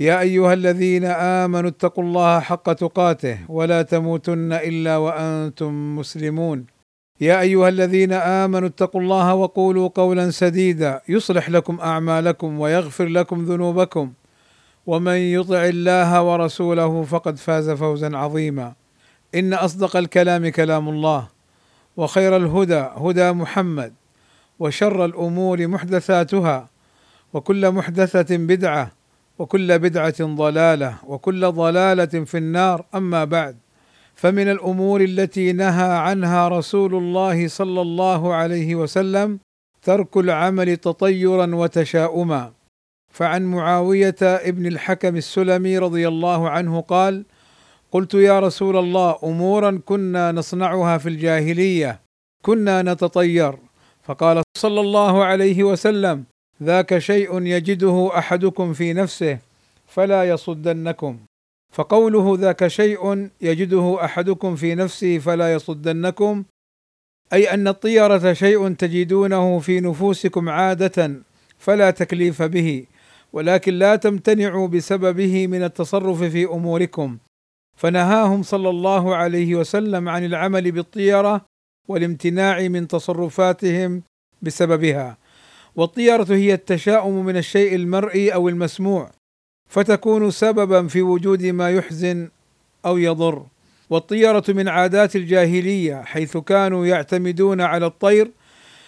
يا أيها الذين آمنوا اتقوا الله حق تقاته ولا تموتن إلا وأنتم مسلمون. يا أيها الذين آمنوا اتقوا الله وقولوا قولا سديدا يصلح لكم أعمالكم ويغفر لكم ذنوبكم. ومن يطع الله ورسوله فقد فاز فوزا عظيما. إن أصدق الكلام كلام الله وخير الهدى هدى محمد وشر الأمور محدثاتها وكل محدثة بدعة وكل بدعة ضلالة وكل ضلالة في النار. أما بعد فمن الأمور التي نهى عنها رسول الله صلى الله عليه وسلم ترك العمل تطيرا وتشاؤما. فعن معاوية ابن الحكم السلمي رضي الله عنه قال قلت يا رسول الله امورا كنا نصنعها في الجاهلية كنا نتطير. فقال صلى الله عليه وسلم ذاك شيء يجده أحدكم في نفسه فلا يصدنكم. فقوله ذاك شيء يجده أحدكم في نفسه فلا يصدنكم أي أن الطيرة شيء تجدونه في نفوسكم عادة فلا تكليف به. ولكن لا تمتنعوا بسببه من التصرف في أموركم. فنهاهم صلى الله عليه وسلم عن العمل بالطيرة والامتناع من تصرفاتهم بسببها. والطيره هي التشاؤم من الشيء المرئي أو المسموع فتكون سببا في وجود ما يحزن أو يضر. والطيره من عادات الجاهلية حيث كانوا يعتمدون على الطير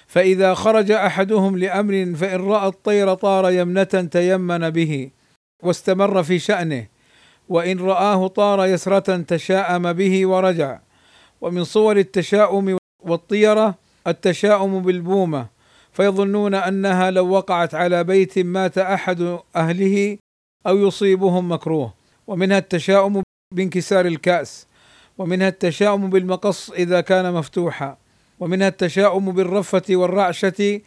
فإذا خرج أحدهم لأمر فإن رأى الطير طار يمنة تيمن به واستمر في شأنه وإن رآه طار يسرة تشاءم به ورجع. ومن صور التشاؤم والطيره التشاؤم بالبومة فيظنون أنها لو وقعت على بيت مات أحد أهله أو يصيبهم مكروه. ومنها التشاؤم بانكسار الكأس. ومنها التشاؤم بالمقص إذا كان مفتوحا. ومنها التشاؤم بالرفة والرعشة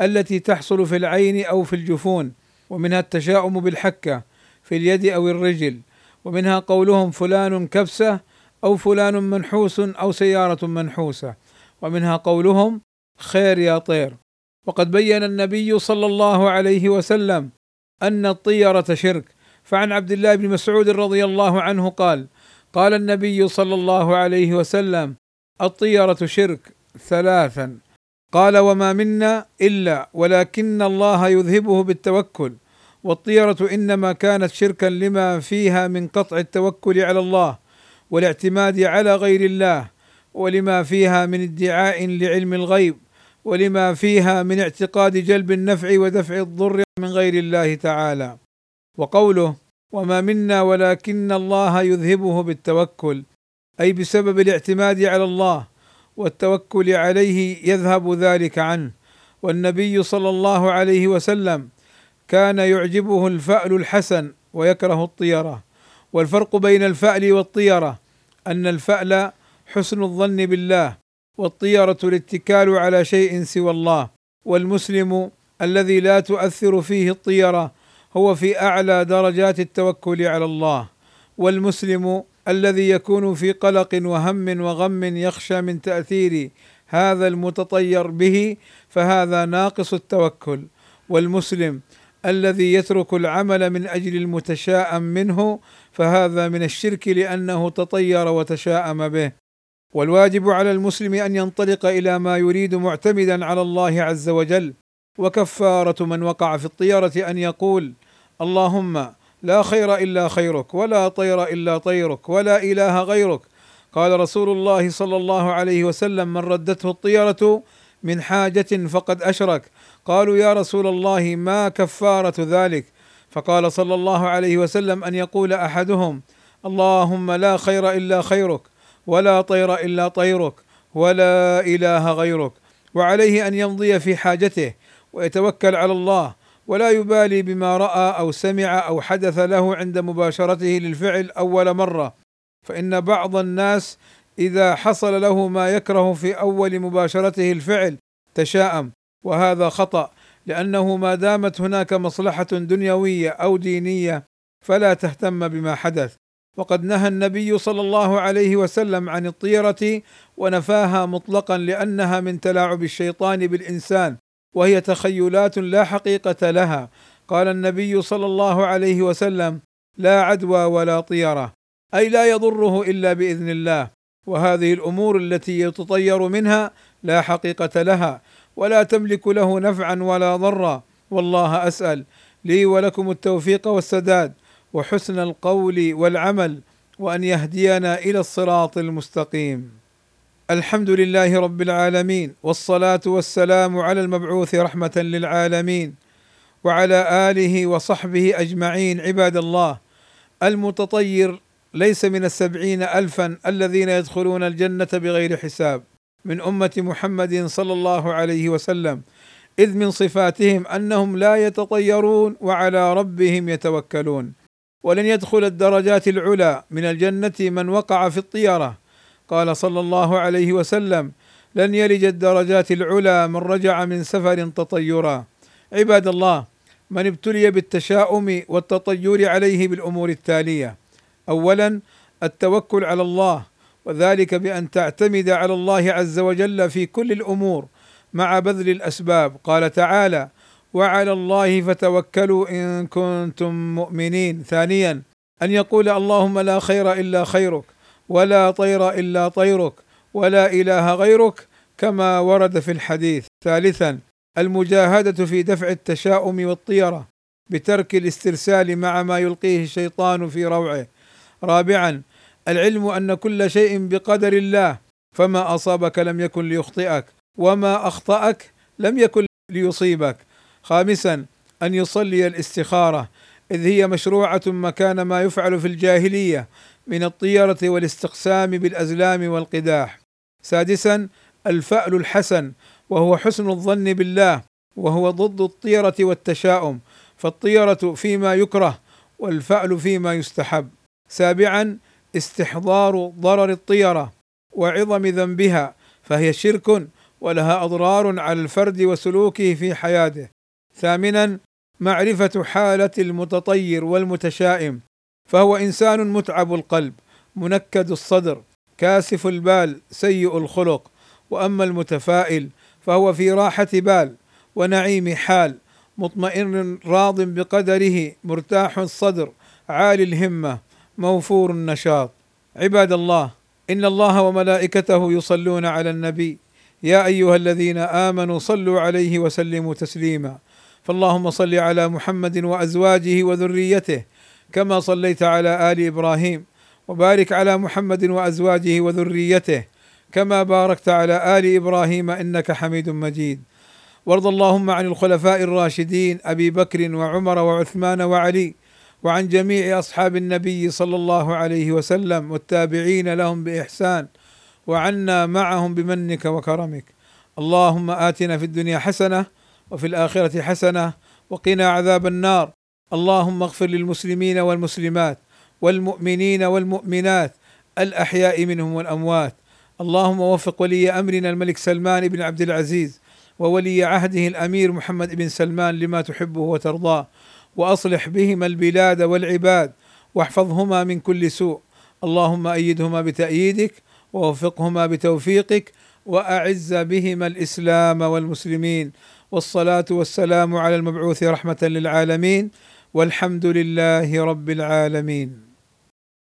التي تحصل في العين أو في الجفون. ومنها التشاؤم بالحكة في اليد أو الرجل. ومنها قولهم فلان كبسة أو فلان منحوس أو سيارة منحوسة. ومنها قولهم خير يا طير. وقد بين النبي صلى الله عليه وسلم أن الطيرة شرك. فعن عبد الله بن مسعود رضي الله عنه قال قال النبي صلى الله عليه وسلم الطيرة شرك ثلاثا. قال وما منا إلا ولكن الله يذهبه بالتوكل. والطيرة إنما كانت شركا لما فيها من قطع التوكل على الله والاعتماد على غير الله ولما فيها من ادعاء لعلم الغيب. ولما فيها من اعتقاد جلب النفع ودفع الضر من غير الله تعالى. وقوله وما منا ولكن الله يذهبه بالتوكل أي بسبب الاعتماد على الله والتوكل عليه يذهب ذلك عنه. والنبي صلى الله عليه وسلم كان يعجبه الفأل الحسن ويكره الطيرة. والفرق بين الفأل والطيرة أن الفأل حسن الظن بالله والطيرة الاتكال على شيء سوى الله والمسلم الذي لا تؤثر فيه الطيرة هو في أعلى درجات التوكل على الله والمسلم الذي يكون في قلق وهم وغم يخشى من تأثير هذا المتطير به فهذا ناقص التوكل والمسلم الذي يترك العمل من أجل المتشاءم منه فهذا من الشرك لأنه تطير وتشاءم به. والواجب على المسلم أن ينطلق إلى ما يريد معتمدا على الله عز وجل. وكفارة من وقع في الطيره أن يقول اللهم لا خير إلا خيرك ولا طير إلا طيرك ولا إله غيرك. قال رسول الله صلى الله عليه وسلم من ردته الطيره من حاجة فقد أشرك. قالوا يا رسول الله ما كفارة ذلك؟ فقال صلى الله عليه وسلم أن يقول أحدهم اللهم لا خير إلا خيرك. ولا طير إلا طيرك ولا إله غيرك. وعليه أن يمضي في حاجته ويتوكل على الله ولا يبالي بما رأى أو سمع أو حدث له عند مباشرته للفعل أول مرة. فإن بعض الناس إذا حصل له ما يكره في أول مباشرته الفعل تشاءم. وهذا خطأ لأنه ما دامت هناك مصلحة دنيوية أو دينية فلا تهتم بما حدث. وقد نهى النبي صلى الله عليه وسلم عن الطيرة ونفاها مطلقا لأنها من تلاعب الشيطان بالإنسان وهي تخيلات لا حقيقة لها. قال النبي صلى الله عليه وسلم لا عدوى ولا طيرة أي لا يضره إلا بإذن الله وهذه الأمور التي يتطير منها لا حقيقة لها ولا تملك له نفعا ولا ضرا والله أسأل لي ولكم التوفيق والسداد وحسن القول والعمل وأن يهدينا إلى الصراط المستقيم. الحمد لله رب العالمين والصلاة والسلام على المبعوث رحمة للعالمين وعلى آله وصحبه أجمعين عباد الله. المتطير ليس من السبعين الفا الذين يدخلون الجنة بغير حساب. من أمة محمد صلى الله عليه وسلم إذ من صفاتهم أنهم لا يتطيرون وعلى ربهم يتوكلون. ولن يدخل الدرجات العلى من الجنة من وقع في الطيره قال صلى الله عليه وسلم لن يلج الدرجات العلى من رجع من سفر تطيرا. عباد الله من ابتلي بالتشاؤم والتطير عليه بالأمور التالية. اولا التوكل على الله وذلك بأن تعتمد على الله عز وجل في كل الأمور مع بذل الأسباب. قال تعالى وعلى الله فتوكلوا إن كنتم مؤمنين. ثانيا أن يقول اللهم لا خير إلا خيرك ولا طير إلا طيرك ولا إله غيرك كما ورد في الحديث. ثالثا المجاهدة في دفع التشاؤم والطيرة بترك الاسترسال مع ما يلقيه الشيطان في روعه. رابعا العلم أن كل شيء بقدر الله فما أصابك لم يكن ليخطئك وما أخطأك لم يكن ليصيبك. خامسا أن يصلي الاستخارة إذ هي مشروعة مكان ما يفعل في الجاهلية من الطيرة والاستقسام بالأزلام والقداح. سادسا الفأل الحسن وهو حسن الظن بالله وهو ضد الطيرة والتشاؤم فالطيرة فيما يكره والفأل فيما يستحب. سابعا استحضار ضرر الطيرة وعظم ذنبها فهي شرك ولها أضرار على الفرد وسلوكه في حياته. ثامنا معرفة حالة المتطير والمتشائم. فهو إنسان متعب القلب منكد الصدر كاسف البال سيء الخلق. وأما المتفائل فهو في راحة بال ونعيم حال مطمئن راض بقدره مرتاح الصدر عالي الهمة موفور النشاط. عباد الله إن الله وملائكته يصلون على النبي. يا أيها الذين آمنوا صلوا عليه وسلموا تسليما. فاللهم صل على محمد وأزواجه وذريته كما صليت على آل إبراهيم وبارك على محمد وأزواجه وذريته كما باركت على آل إبراهيم إنك حميد مجيد. وارض اللهم عن الخلفاء الراشدين أبي بكر وعمر وعثمان وعلي وعن جميع أصحاب النبي صلى الله عليه وسلم والتابعين لهم بإحسان وعنا معهم بمنك وكرمك. اللهم آتنا في الدنيا حسنة وفي الآخرة حسنة وقنا عذاب النار. اللهم اغفر للمسلمين والمسلمات والمؤمنين والمؤمنات الأحياء منهم والأموات. اللهم وفق ولي أمرنا الملك سلمان بن عبد العزيز وولي عهده الأمير محمد بن سلمان لما تحبه وترضاه. وأصلح بهما البلاد والعباد واحفظهما من كل سوء. اللهم أيدهما بتأييدك ووفقهما بتوفيقك وأعز بهما الإسلام والمسلمين. والصلاة والسلام على المبعوث رحمة للعالمين والحمد لله رب العالمين.